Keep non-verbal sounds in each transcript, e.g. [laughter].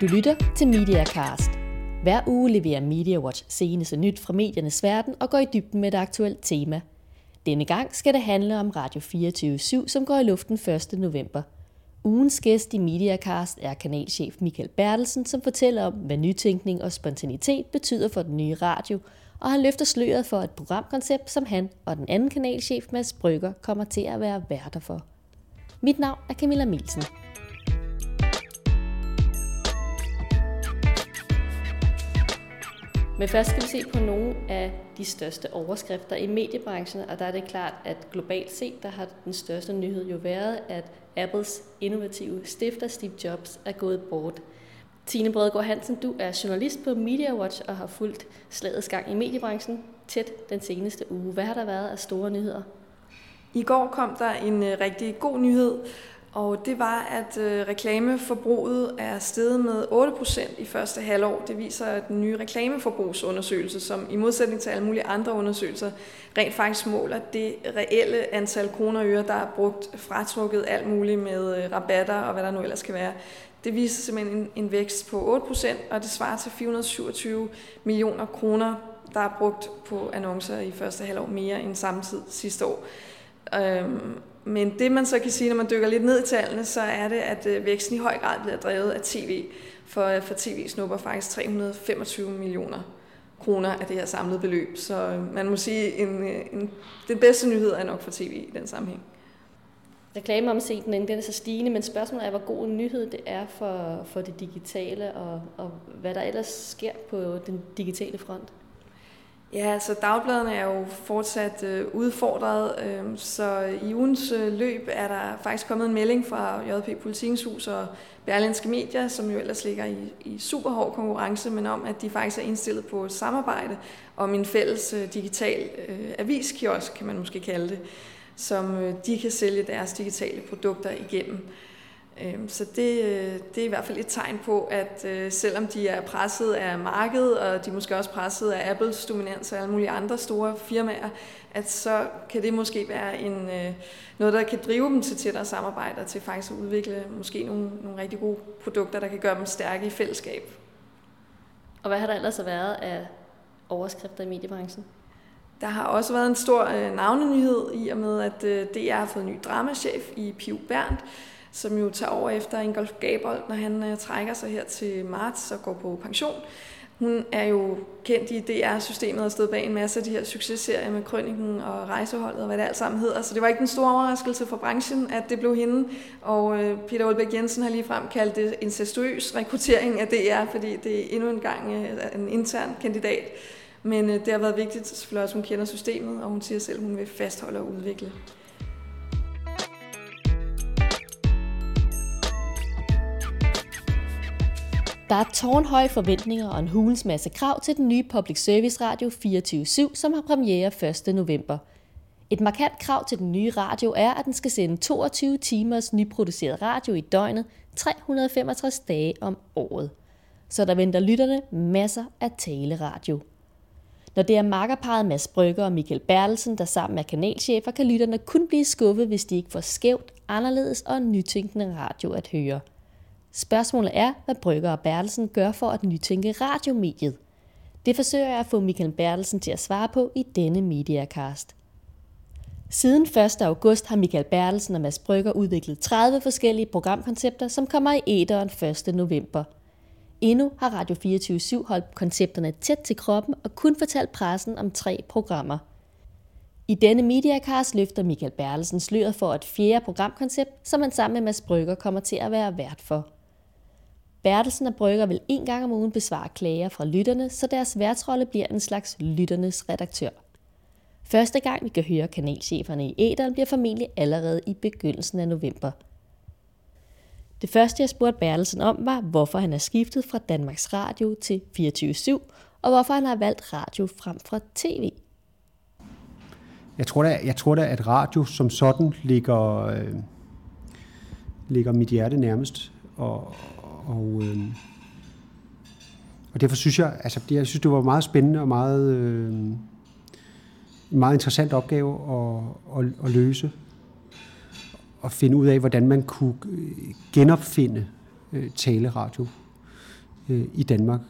Du lytter til MediaCast. Hver uge leverer MediaWatch seneste nyt fra mediernes verden og går i dybden med et aktuelt tema. Denne gang skal det handle om Radio 24 som går i luften 1. november. Ugens gæst i MediaCast er kanalchef Michael Bertelsen, som fortæller om, hvad nytænkning og spontanitet betyder for den nye radio, og han løfter sløret for et programkoncept, som han og den anden kanalchef Mads Brygger kommer til at være værter for. Mit navn er Camilla Milsen. Men først skal vi se på nogle af de største overskrifter i mediebranchen, og der er det klart, at globalt set, der har den største nyhed jo været, at Apples innovative stifter Steve Jobs er gået bort. Tine Bredgaard Hansen, du er journalist på Media Watch og har fulgt slagets gang i mediebranchen tæt den seneste uge. Hvad har der været af store nyheder? I går kom der en øh, rigtig god nyhed, og det var, at øh, reklameforbruget er steget med 8% i første halvår. Det viser den nye reklameforbrugsundersøgelse, som i modsætning til alle mulige andre undersøgelser, rent faktisk måler det reelle antal kroner og øre, der er brugt fratrukket alt muligt med øh, rabatter og hvad der nu ellers kan være. Det viser simpelthen en, en vækst på 8%, og det svarer til 427 millioner kroner, der er brugt på annoncer i første halvår mere end samme tid sidste år. Øhm, men det man så kan sige, når man dykker lidt ned i tallene, så er det, at øh, væksten i høj grad bliver drevet af tv. For, øh, for tv snupper faktisk 325 millioner kroner af det her samlede beløb. Så øh, man må sige, en, en, den bedste nyhed er nok for tv i den sammenhæng. Reklameomsætningen den er så stigende, men spørgsmålet er, hvor god en nyhed det er for, for det digitale, og, og hvad der ellers sker på den digitale front. Ja, så dagbladene er jo fortsat øh, udfordret, øh, så i ugens øh, løb er der faktisk kommet en melding fra JP Politikens Hus og Berlinske Medier, som jo ellers ligger i, i super hård konkurrence, men om, at de faktisk er indstillet på et samarbejde om en fælles øh, digital øh, aviskiosk, kan man måske kalde det, som øh, de kan sælge deres digitale produkter igennem. Øhm, så det, øh, det er i hvert fald et tegn på, at øh, selvom de er presset af markedet, og de måske også presset af Apples dominans og alle mulige andre store firmaer, at så kan det måske være en, øh, noget, der kan drive dem til tættere samarbejder, til faktisk at udvikle måske nogle, nogle rigtig gode produkter, der kan gøre dem stærke i fællesskab. Og hvad har der ellers været af overskrifter i mediebranchen? Der har også været en stor øh, navnenyhed i og med, at øh, DR har fået en ny dramachef i Piu Berndt, som jo tager over efter Ingolf Gabold, når han øh, trækker sig her til marts og går på pension. Hun er jo kendt i DR-systemet og stået bag en masse af de her successerier med Krønningen og Rejseholdet og hvad det alt sammen hedder. Så det var ikke en stor overraskelse for branchen, at det blev hende. Og øh, Peter Olbæk Jensen har ligefrem kaldt det incestuøs rekruttering af DR, fordi det er endnu en gang øh, en intern kandidat. Men øh, det har været vigtigt, selvfølgelig også, hun kender systemet, og hun siger selv, at hun vil fastholde og udvikle. Der er tårnhøje forventninger og en hulens masse krav til den nye Public Service Radio 24-7, som har premiere 1. november. Et markant krav til den nye radio er, at den skal sende 22 timers nyproduceret radio i døgnet, 365 dage om året. Så der venter lytterne masser af taleradio. Når det er makkerparet Mads Brygger og Michael Bertelsen, der sammen er kanalchefer, kan lytterne kun blive skuffet, hvis de ikke får skævt, anderledes og nytænkende radio at høre – Spørgsmålet er, hvad Brygger og Bertelsen gør for at nytænke radiomediet. Det forsøger jeg at få Michael Bertelsen til at svare på i denne Mediacast. Siden 1. august har Michael Bertelsen og Mads Brygger udviklet 30 forskellige programkoncepter, som kommer i æderen 1. november. Endnu har Radio 24 holdt koncepterne tæt til kroppen og kun fortalt pressen om tre programmer. I denne Mediacast løfter Michael Bertelsen sløret for et fjerde programkoncept, som han sammen med Mads Brygger kommer til at være vært for. Bertelsen og Brygger vil en gang om ugen besvare klager fra lytterne, så deres værtsrolle bliver en slags lytternes redaktør. Første gang vi kan høre kanalcheferne i æderen bliver formentlig allerede i begyndelsen af november. Det første jeg spurgte Bertelsen om var, hvorfor han er skiftet fra Danmarks Radio til 24-7, og hvorfor han har valgt radio frem for tv. Jeg tror da, jeg tror da at radio som sådan ligger, øh, ligger mit hjerte nærmest. Og, og, øh, og derfor synes jeg, altså, jeg synes, det var meget spændende og meget, øh, meget interessant opgave at, at, at løse. Og finde ud af, hvordan man kunne øh, genopfinde øh, taleradio. øh, i Danmark.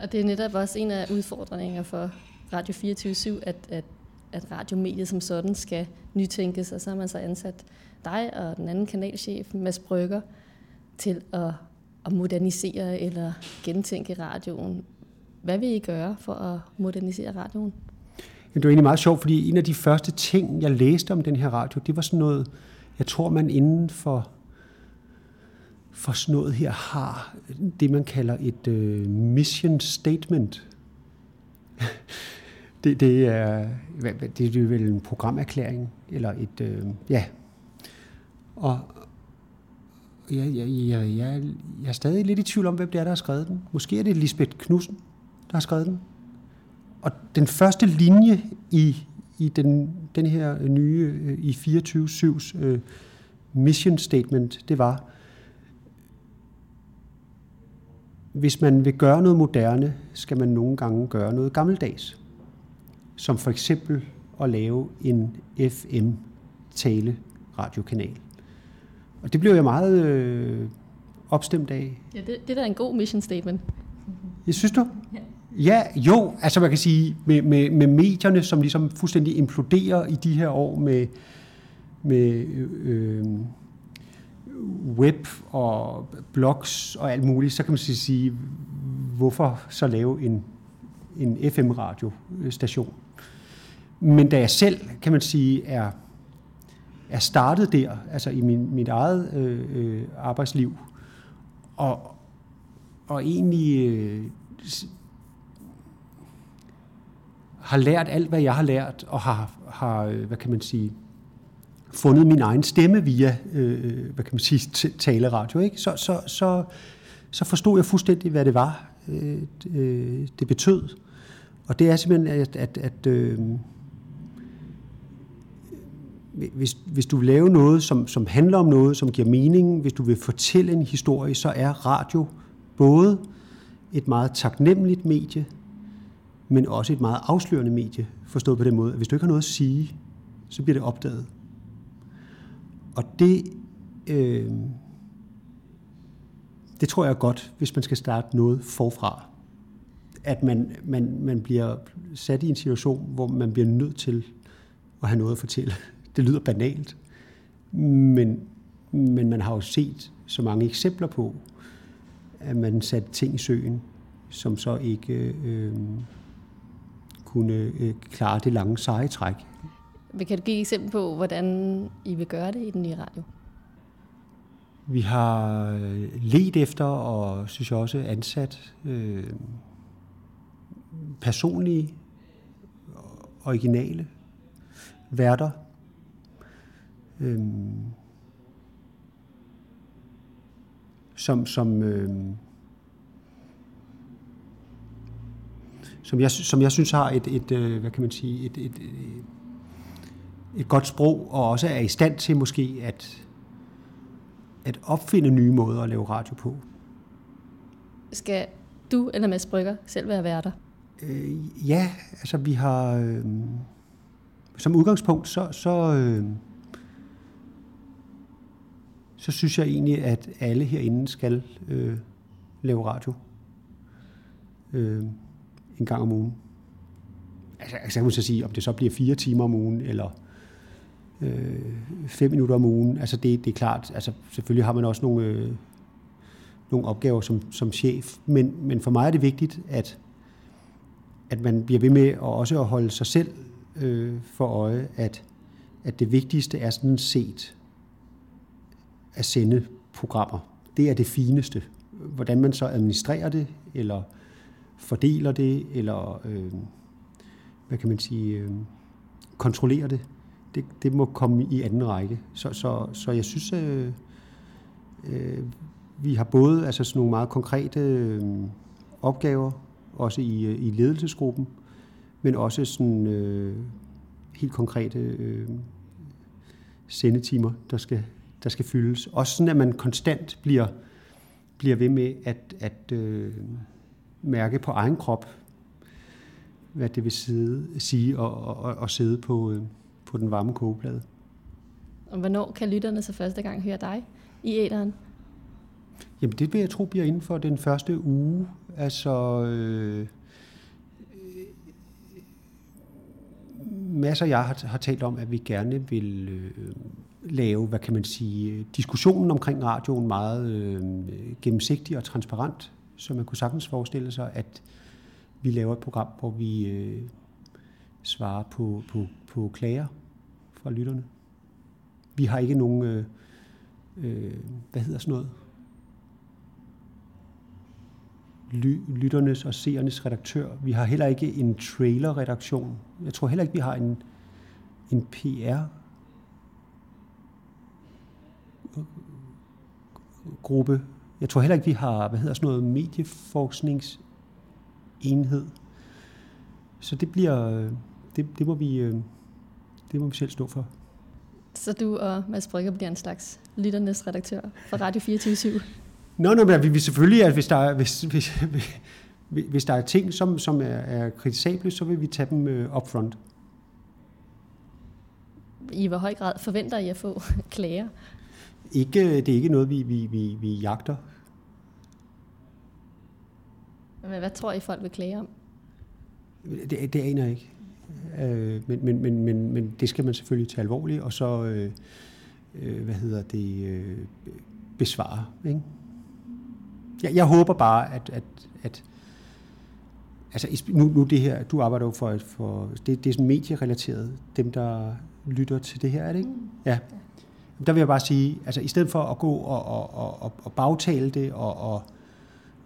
Og det er netop også en af udfordringerne for Radio 24 at, at, at radiomediet som sådan skal nytænkes, og så har man så ansat dig og den anden kanalchef, Mads Brygger, til at, at modernisere eller gentænke radioen. Hvad vil I gøre for at modernisere radioen? Det var egentlig meget sjovt, fordi en af de første ting, jeg læste om den her radio, det var sådan noget, jeg tror, man inden for, for sådan noget her har det, man kalder et øh, mission statement. [laughs] det, det, er, det er vel en programerklæring, eller et, øh, ja. Og jeg, jeg, jeg, jeg, jeg er stadig lidt i tvivl om, hvem det er, der har skrevet den. Måske er det Lisbeth Knudsen, der har skrevet den. Og den første linje i, i den, den her nye, øh, i 24-7's uh, øh, mission statement, det var, hvis man vil gøre noget moderne, skal man nogle gange gøre noget gammeldags. Som for eksempel at lave en FM-tale radiokanal. Og det blev jeg meget øh, opstemt af. Ja, det, det er da en god mission statement. Jeg synes du? Ja. Ja, jo, altså man kan sige, med, med, med medierne, som ligesom fuldstændig imploderer i de her år med, med øh, web og blogs og alt muligt, så kan man sige, hvorfor så lave en, en FM-radiostation? Men da jeg selv, kan man sige, er, er startet der, altså i min, mit eget øh, øh arbejdsliv, og, og egentlig øh, har lært alt, hvad jeg har lært, og har, har øh, hvad kan man sige, fundet min egen stemme via, øh, øh hvad kan man sige, taleradio, ikke? Så, så, så, så forstod jeg fuldstændig, hvad det var, øh, det betød. Og det er simpelthen, at, at, at øh, hvis, hvis du vil lave noget, som, som handler om noget, som giver mening, hvis du vil fortælle en historie, så er radio både et meget taknemmeligt medie, men også et meget afslørende medie, forstået på den måde, at hvis du ikke har noget at sige, så bliver det opdaget. Og det, øh, det tror jeg er godt, hvis man skal starte noget forfra. At man, man, man bliver sat i en situation, hvor man bliver nødt til at have noget at fortælle. Det lyder banalt, men, men man har jo set så mange eksempler på, at man satte ting i søen, som så ikke øh, kunne øh, klare det lange seje træk. Kan du give et eksempel på, hvordan I vil gøre det i den nye radio? Vi har øh, let efter, og synes jeg også ansat, øh, personlige, originale værter. Øh, som, som øh, som jeg, som jeg synes har et, et, øh, hvad kan man sige, et, et, et, et godt sprog, og også er i stand til måske at, at opfinde nye måder at lave radio på. Skal du eller Mads Brygger selv være værter? Øh, ja, altså vi har... Øh, som udgangspunkt, så, så, øh, så synes jeg egentlig, at alle herinde skal øh, lave radio. Øh, en gang om ugen. Altså, altså kan man så sige, om det så bliver fire timer om ugen, eller øh, fem minutter om ugen. Altså det, det er klart, altså selvfølgelig har man også nogle, øh, nogle opgaver som, som chef, men, men for mig er det vigtigt, at, at man bliver ved med at også at holde sig selv øh, for øje, at, at det vigtigste er sådan set at sende programmer. Det er det fineste. Hvordan man så administrerer det, eller fordeler det, eller øh, hvad kan man sige, øh, kontrollerer det, det, det må komme i anden række. Så, så, så jeg synes, øh, øh, vi har både altså sådan nogle meget konkrete øh, opgaver, også i, øh, i ledelsesgruppen, men også sådan øh, helt konkrete øh, sendetimer, der skal, der skal fyldes. Også sådan, at man konstant bliver, bliver ved med at, at øh, mærke på egen krop, hvad det vil sidde, sige og, og, og sidde på, øh, på den varme kogeplade. Og hvornår kan lytterne så første gang høre dig i æderen? Jamen det vil jeg tro bliver inden for den første uge. Altså, øh, masser jeg har, har talt om, at vi gerne vil øh, lave, hvad kan man sige, diskussionen omkring radioen meget øh, gennemsigtig og transparent, så man kunne sagtens forestille sig, at vi laver et program, hvor vi øh, svarer på, på, på klager fra lytterne. Vi har ikke nogen, øh, øh, hvad hedder sådan noget, ly, lytternes og seernes redaktør. Vi har heller ikke en trailer-redaktion. Jeg tror heller ikke, vi har en, en PR gruppe. Jeg tror heller ikke, vi har, hvad hedder sådan noget, medieforskningsenhed. Så det bliver, det, det må vi, det må vi selv stå for. Så du og Mads Brygger bliver en slags lytternes redaktør for Radio 24 [laughs] Nå, nå, men vi vil selvfølgelig, at hvis der, er, hvis, hvis, hvis der er ting, som, som er, er kritisable, så vil vi tage dem uh, upfront. I hvor høj grad forventer I at få [laughs] klager? Ikke, det er ikke noget, vi, vi, vi, vi jagter. Men hvad tror I, folk vil klage om? Det, det aner jeg ikke. Øh, men, men, men, men, men det skal man selvfølgelig tage alvorligt, og så, øh, øh, hvad hedder det, øh, besvare. Ikke? Jeg, jeg håber bare, at, at, at altså nu, nu det her, du arbejder jo for, for det, det er sådan medierelateret, dem der lytter til det her, er det ikke? Mm. Ja. Der vil jeg bare sige, altså i stedet for at gå og, og, og, og bagtale det og, og,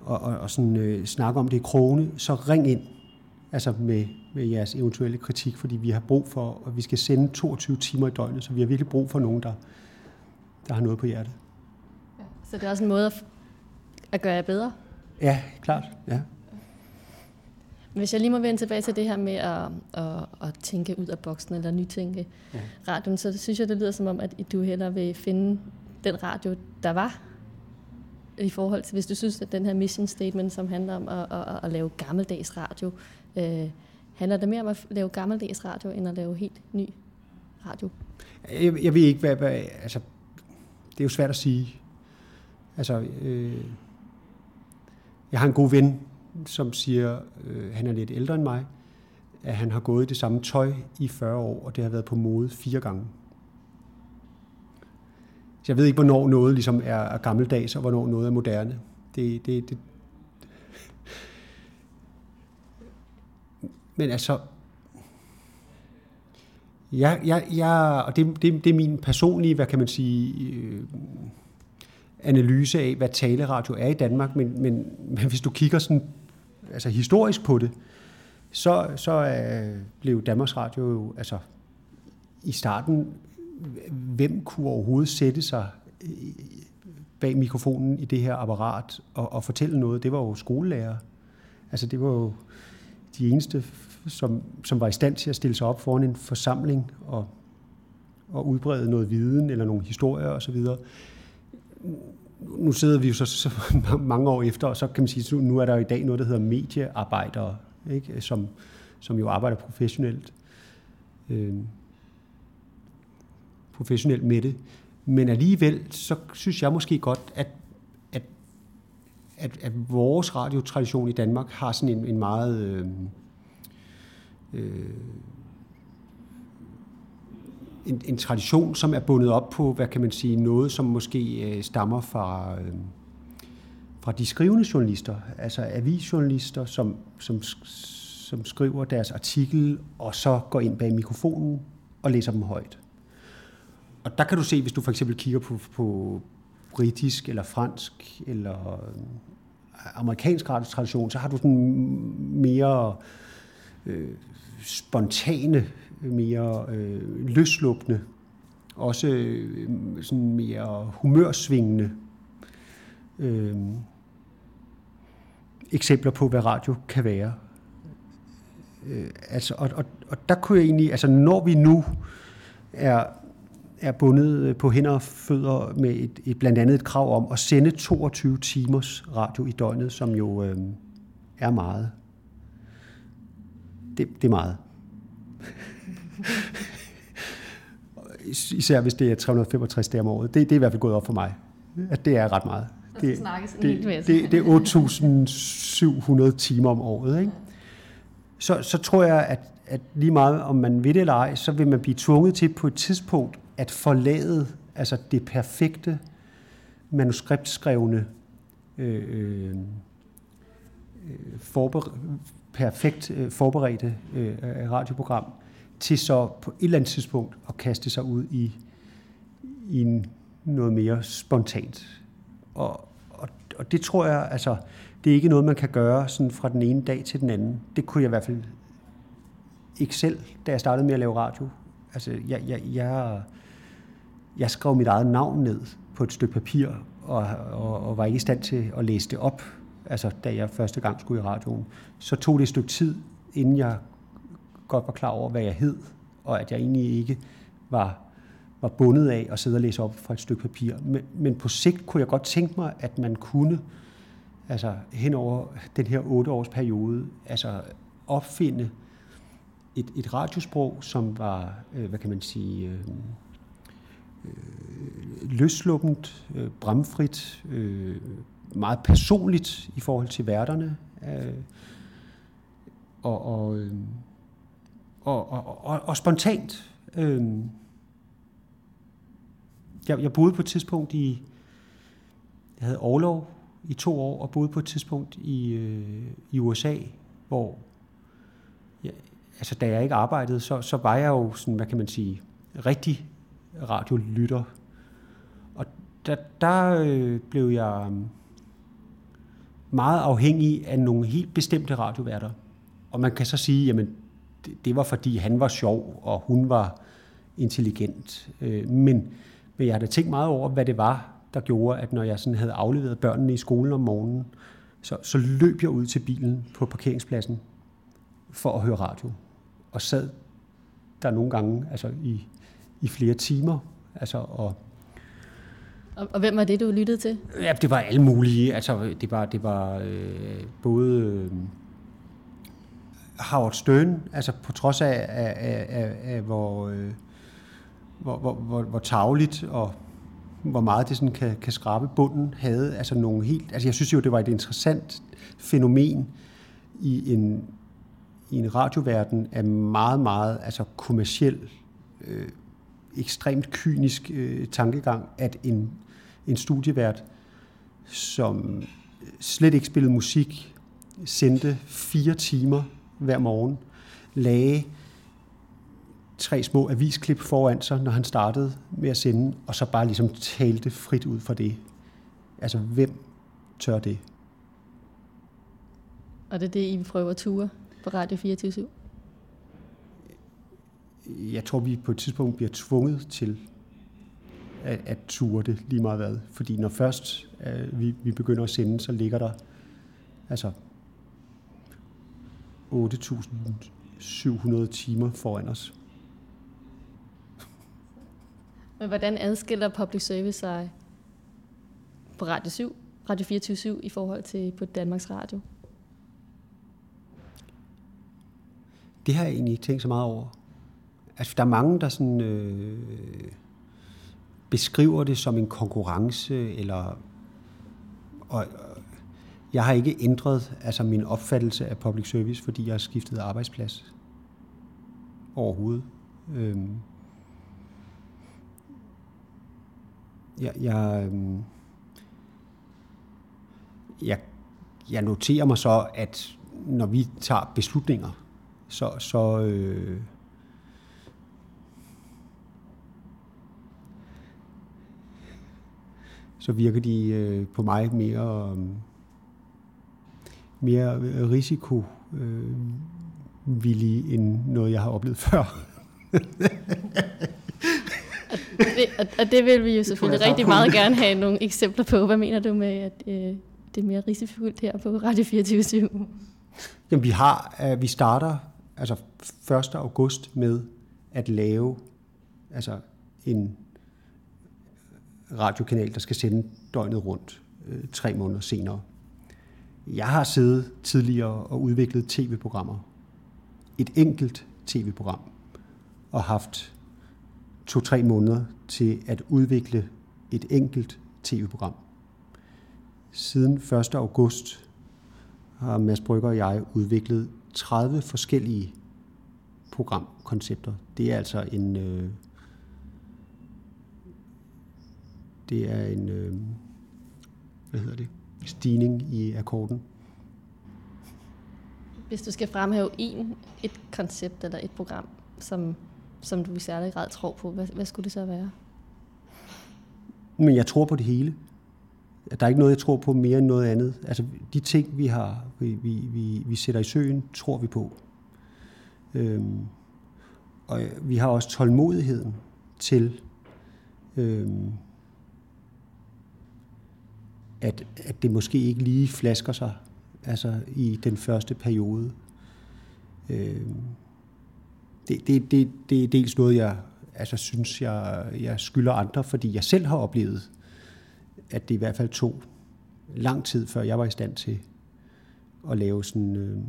og, og, sådan, øh, snakke om det i krone, så ring ind altså med, med jeres eventuelle kritik, fordi vi har brug for, at vi skal sende 22 timer i døgnet, så vi har virkelig brug for nogen, der, der har noget på hjertet. Ja, så det er også en måde at, at gøre jer bedre? Ja, klart. Ja. Hvis jeg lige må vende tilbage til det her med at, at, at tænke ud af boksen eller nytænke ja. radioen, så synes jeg, det lyder som om, at du hellere vil finde den radio, der var, i forhold til, hvis du synes, at den her mission statement, som handler om at, at, at lave gammeldags radio, øh, handler det mere om at lave gammeldags radio, end at lave helt ny radio? Jeg, jeg ved ikke, hvad, hvad... Altså, det er jo svært at sige. Altså, øh, jeg har en god ven, som siger, øh, han er lidt ældre end mig, at han har gået i det samme tøj i 40 år, og det har været på mode fire gange. Så jeg ved ikke, hvornår noget ligesom er, er gammeldags, og hvornår noget er moderne. Det, det, det. Men altså, jeg, jeg, jeg, og det, det, det er min personlige, hvad kan man sige, øh, analyse af, hvad taleradio er i Danmark, men, men, men hvis du kigger sådan, altså historisk på det, så, så øh, blev Danmarks Radio jo, altså i starten, hvem kunne overhovedet sætte sig øh, bag mikrofonen i det her apparat og, og fortælle noget, det var jo skolelærer. Altså det var jo de eneste, som, som var i stand til at stille sig op foran en forsamling og, og udbrede noget viden eller nogle historier osv nu sidder vi jo så, så [laughs] mange år efter, og så kan man sige, nu er der i dag noget, der hedder mediearbejdere, ikke? Som, som jo arbejder professionelt, øh, professionelt med det. Men alligevel, så synes jeg måske godt, at, at, at, at vores radiotradition i Danmark har sådan en, en meget... Øh, øh, en, en tradition, som er bundet op på, hvad kan man sige, noget, som måske øh, stammer fra, øh, fra de skrivende journalister, altså avisjournalister, som, som, som skriver deres artikel, og så går ind bag mikrofonen og læser dem højt. Og der kan du se, hvis du for eksempel kigger på, på britisk eller fransk eller øh, amerikansk radiotradition, så har du sådan mere øh, spontane mere øh, løsluppende, også øh, sådan mere humørsvingende øh, eksempler på, hvad radio kan være. Øh, altså, og, og, og der kunne jeg egentlig, altså når vi nu er, er bundet øh, på hænder og fødder med et, et, blandt andet et krav om at sende 22 timers radio i døgnet, som jo øh, er meget. Det, det er meget. [laughs] Især hvis det er 365 dage om året. Det, det er i hvert fald gået op for mig, at det er ret meget. det, det, det, det, det er 8.700 timer om året. Ikke? Så, så tror jeg, at, at lige meget om man vil det eller ej, så vil man blive tvunget til på et tidspunkt at forlade altså det perfekte manuskriptskrevne øh, øh, forber, perfekt øh, forberedte øh, radioprogram, til så på et eller andet tidspunkt at kaste sig ud i, i en, noget mere spontant. Og, og, og det tror jeg, altså, det er ikke noget, man kan gøre sådan fra den ene dag til den anden. Det kunne jeg i hvert fald ikke selv, da jeg startede med at lave radio. Altså, jeg, jeg, jeg, jeg skrev mit eget navn ned på et stykke papir, og, og, og var ikke i stand til at læse det op, altså da jeg første gang skulle i radioen. Så tog det et stykke tid, inden jeg godt var klar over, hvad jeg hed, og at jeg egentlig ikke var, var bundet af at sidde og læse op fra et stykke papir. Men, men på sigt kunne jeg godt tænke mig, at man kunne, altså hen over den her otte års periode, altså opfinde et, et radiosprog, som var, øh, hvad kan man sige, øh, øh, løsluppent, øh, bramfrit, øh, meget personligt i forhold til værterne. Øh, og, og, øh, og, og, og, og spontant. Øh, jeg, jeg boede på et tidspunkt i, jeg havde overlov i to år, og boede på et tidspunkt i, øh, i USA, hvor, ja, altså da jeg ikke arbejdede, så, så var jeg jo sådan, hvad kan man sige, rigtig radiolytter. Og der, der øh, blev jeg øh, meget afhængig af nogle helt bestemte radioværter. Og man kan så sige, jamen det, var fordi han var sjov, og hun var intelligent. Øh, men, men jeg har da tænkt meget over, hvad det var, der gjorde, at når jeg sådan havde afleveret børnene i skolen om morgenen, så, så løb jeg ud til bilen på parkeringspladsen for at høre radio. Og sad der nogle gange altså i, i flere timer. Altså, og, og, og hvem var det, du lyttede til? Ja, det var alle mulige. Altså, det var, det var øh, både... Øh, Howard Stern, altså på trods af, af, af, af, af hvor, øh, hvor, hvor, hvor, hvor tavligt og hvor meget det sådan kan, kan skrabe bunden, havde altså nogle helt... Altså jeg synes jo, det var et interessant fænomen i en, i en radioverden af meget, meget altså kommersiel, øh, ekstremt kynisk øh, tankegang, at en, en studievært, som slet ikke spillede musik, sendte fire timer hver morgen, lagde tre små avisklip foran sig, når han startede med at sende, og så bare ligesom talte frit ud fra det. Altså, hvem tør det? Og det er det, I prøver at ture på Radio 24 Jeg tror, vi på et tidspunkt bliver tvunget til at, at ture det lige meget hvad. Fordi når først uh, vi, vi begynder at sende, så ligger der altså 8.700 timer foran os. Men hvordan adskiller public service sig på Radio 7, Radio 24 i forhold til på Danmarks Radio? Det har jeg egentlig ikke tænkt så meget over. Altså, der er mange, der sådan, øh, beskriver det som en konkurrence, eller og, jeg har ikke ændret altså min opfattelse af public service, fordi jeg har skiftet arbejdsplads. Overhovedet. Øhm, jeg, jeg, øhm, jeg, jeg noterer mig så, at når vi tager beslutninger, så, så øh, så virker de øh, på mig mere øh, mere øh, risiko øh, end noget, jeg har oplevet [laughs] før. og, det, og det vil vi jo selvfølgelig rigtig meget gerne have nogle eksempler på. Hvad mener du med, at øh, det er mere risikofyldt her på Radio 24 Jamen, vi har, uh, vi starter altså 1. august med at lave altså en radiokanal, der skal sende døgnet rundt øh, tre måneder senere. Jeg har siddet tidligere og udviklet tv-programmer. Et enkelt tv-program. Og haft to-tre måneder til at udvikle et enkelt tv-program. siden 1. august har Mads Brygger og jeg udviklet 30 forskellige programkoncepter. Det er altså en øh, det er en øh, hvad hedder det? Stigning i akkorden. Hvis du skal fremhæve en, et koncept eller et program, som, som du i særlig grad tror på, hvad, hvad skulle det så være? Men jeg tror på det hele. Der er ikke noget, jeg tror på mere end noget andet. Altså, de ting, vi har, vi, vi, vi, vi sætter i søen, tror vi på. Øhm, og vi har også tålmodigheden til øhm, at, at det måske ikke lige flasker sig altså i den første periode. Øh, det, det, det, det er dels noget, jeg altså, synes, jeg, jeg skylder andre, fordi jeg selv har oplevet, at det i hvert fald tog lang tid, før jeg var i stand til at lave sådan øh, øh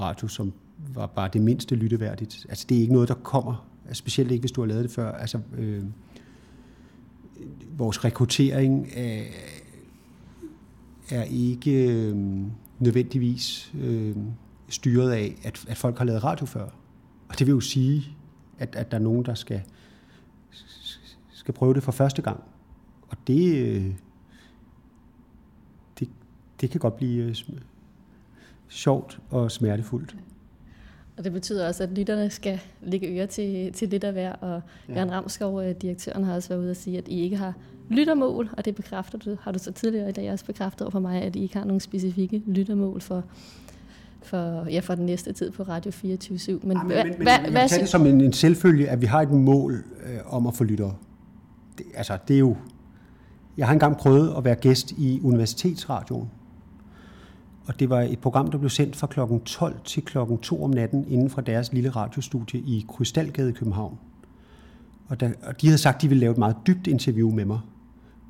radio, som var bare det mindste lytteværdigt. Altså det er ikke noget, der kommer, specielt ikke hvis du har lavet det før. Altså, øh, vores rekruttering er, er ikke øh, nødvendigvis øh, styret af, at, at folk har lavet radio før. Og det vil jo sige, at, at der er nogen, der skal, skal prøve det for første gang. Og det, øh, det, det kan godt blive øh, sjovt og smertefuldt. Og det betyder også, at lytterne skal lægge øre til, til lidt af hver. Og ja. Ramskov, øh, direktøren, har også været ude og sige, at I ikke har lyttermål, og det bekræfter du, har du så tidligere i dag også bekræftet over for mig, at I ikke har nogen specifikke lyttermål for, for, ja, for den næste tid på Radio 24 /7. Men, ja, men, men, men hvad, jeg det som en, en selvfølge, at vi har et mål øh, om at få lyttere. Det, altså, det er jo... Jeg har engang prøvet at være gæst i Universitetsradioen, og det var et program, der blev sendt fra kl. 12 til kl. 2 om natten inden fra deres lille radiostudie i Krystalgade i København. Og, der, og de havde sagt, at de ville lave et meget dybt interview med mig.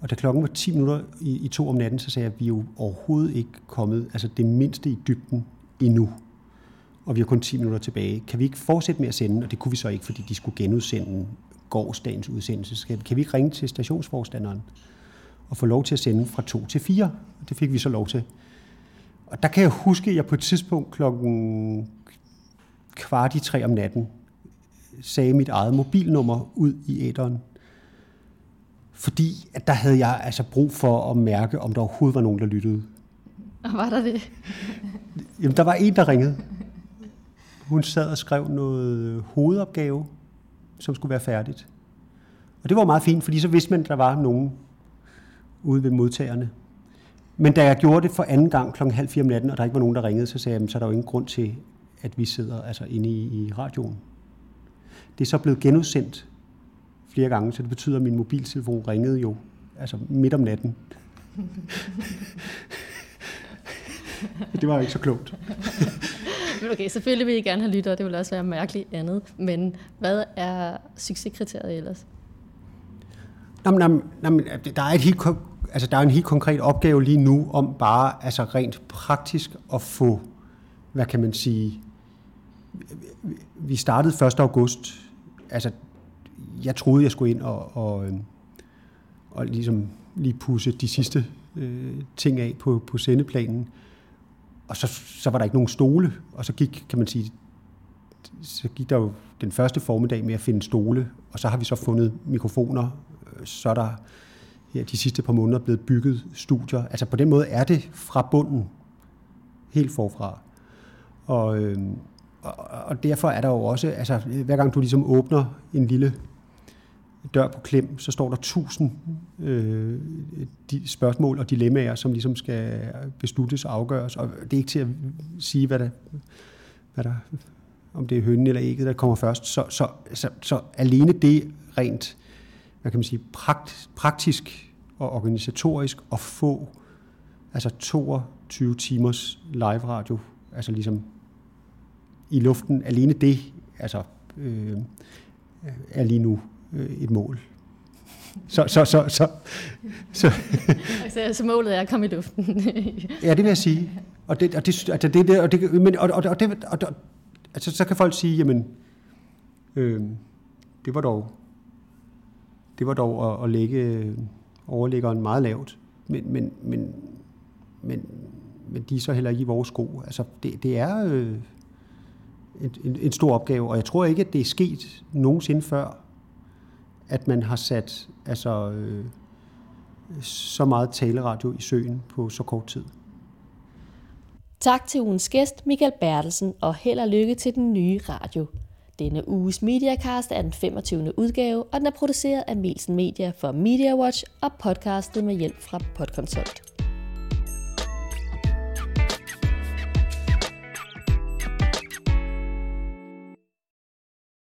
Og da klokken var 10 minutter i, i to om natten, så sagde jeg, at vi er jo overhovedet ikke kommet, altså det mindste i dybden endnu. Og vi har kun 10 minutter tilbage. Kan vi ikke fortsætte med at sende? Og det kunne vi så ikke, fordi de skulle genudsende gårdsdagens udsendelse. Kan vi ikke ringe til stationsforstanderen og få lov til at sende fra 2 til 4? Det fik vi så lov til. Og der kan jeg huske, at jeg på et tidspunkt klokken kvart i tre om natten sagde mit eget mobilnummer ud i æderen. Fordi at der havde jeg altså brug for at mærke, om der overhovedet var nogen, der lyttede. Og var der det? Jamen, der var en, der ringede. Hun sad og skrev noget hovedopgave, som skulle være færdigt. Og det var meget fint, fordi så vidste man, at der var nogen ude ved modtagerne. Men da jeg gjorde det for anden gang klokken halv fire om natten, og der ikke var nogen, der ringede, så sagde jeg, så er der jo ingen grund til, at vi sidder altså inde i, i radioen. Det er så blevet genudsendt flere gange, så det betyder, at min mobiltelefon ringede jo altså midt om natten. [laughs] det var ikke så klogt. [laughs] okay, selvfølgelig vil I gerne have lyttere, det vil også være mærkeligt andet. Men hvad er succeskriteriet ellers? Nå, nå, men, der er et helt altså, der er en helt konkret opgave lige nu om bare altså rent praktisk at få, hvad kan man sige, vi startede 1. august, altså jeg troede, jeg skulle ind og, og, øhm, og ligesom lige pusse de sidste øh, ting af på, på sendeplanen. Og så, så var der ikke nogen stole, og så gik, kan man sige, så gik der jo den første formiddag med at finde stole, og så har vi så fundet mikrofoner, øh, så er der her de sidste par måneder blevet bygget studier. Altså på den måde er det fra bunden, helt forfra. Og, øh, og, og derfor er der jo også, altså hver gang du ligesom åbner en lille dør på klem, så står der tusind øh, de spørgsmål og dilemmaer, som ligesom skal besluttes og afgøres. Og det er ikke til at sige, hvad der, hvad der om det er hønnen eller ægget, der kommer først. Så, så, så, så alene det rent hvad kan man sige, prakt, praktisk og organisatorisk at få altså 22 timers live radio, altså ligesom i luften, alene det, altså øh, er lige nu øh, et mål. Så, så, så, så, så. altså, så målet er at komme i luften. [laughs] ja, det vil jeg sige. Og det, og det, altså det, det, og det, men, og, og, og det, og, og, altså, så kan folk sige, jamen, øh, det var dog det var dog at, at lægge øh, overliggeren meget lavt. men, men, men, men, men de er så heller ikke i vores sko. Altså, det, det er øh, en, en, en stor opgave, og jeg tror ikke, at det er sket nogensinde før, at man har sat altså, øh, så meget taleradio i søen på så kort tid. Tak til ugens gæst, Michael Bertelsen, og held og lykke til den nye radio. Denne uges Mediacast er den 25. udgave, og den er produceret af Melsen Media for MediaWatch og podcastet med hjælp fra Podconsult.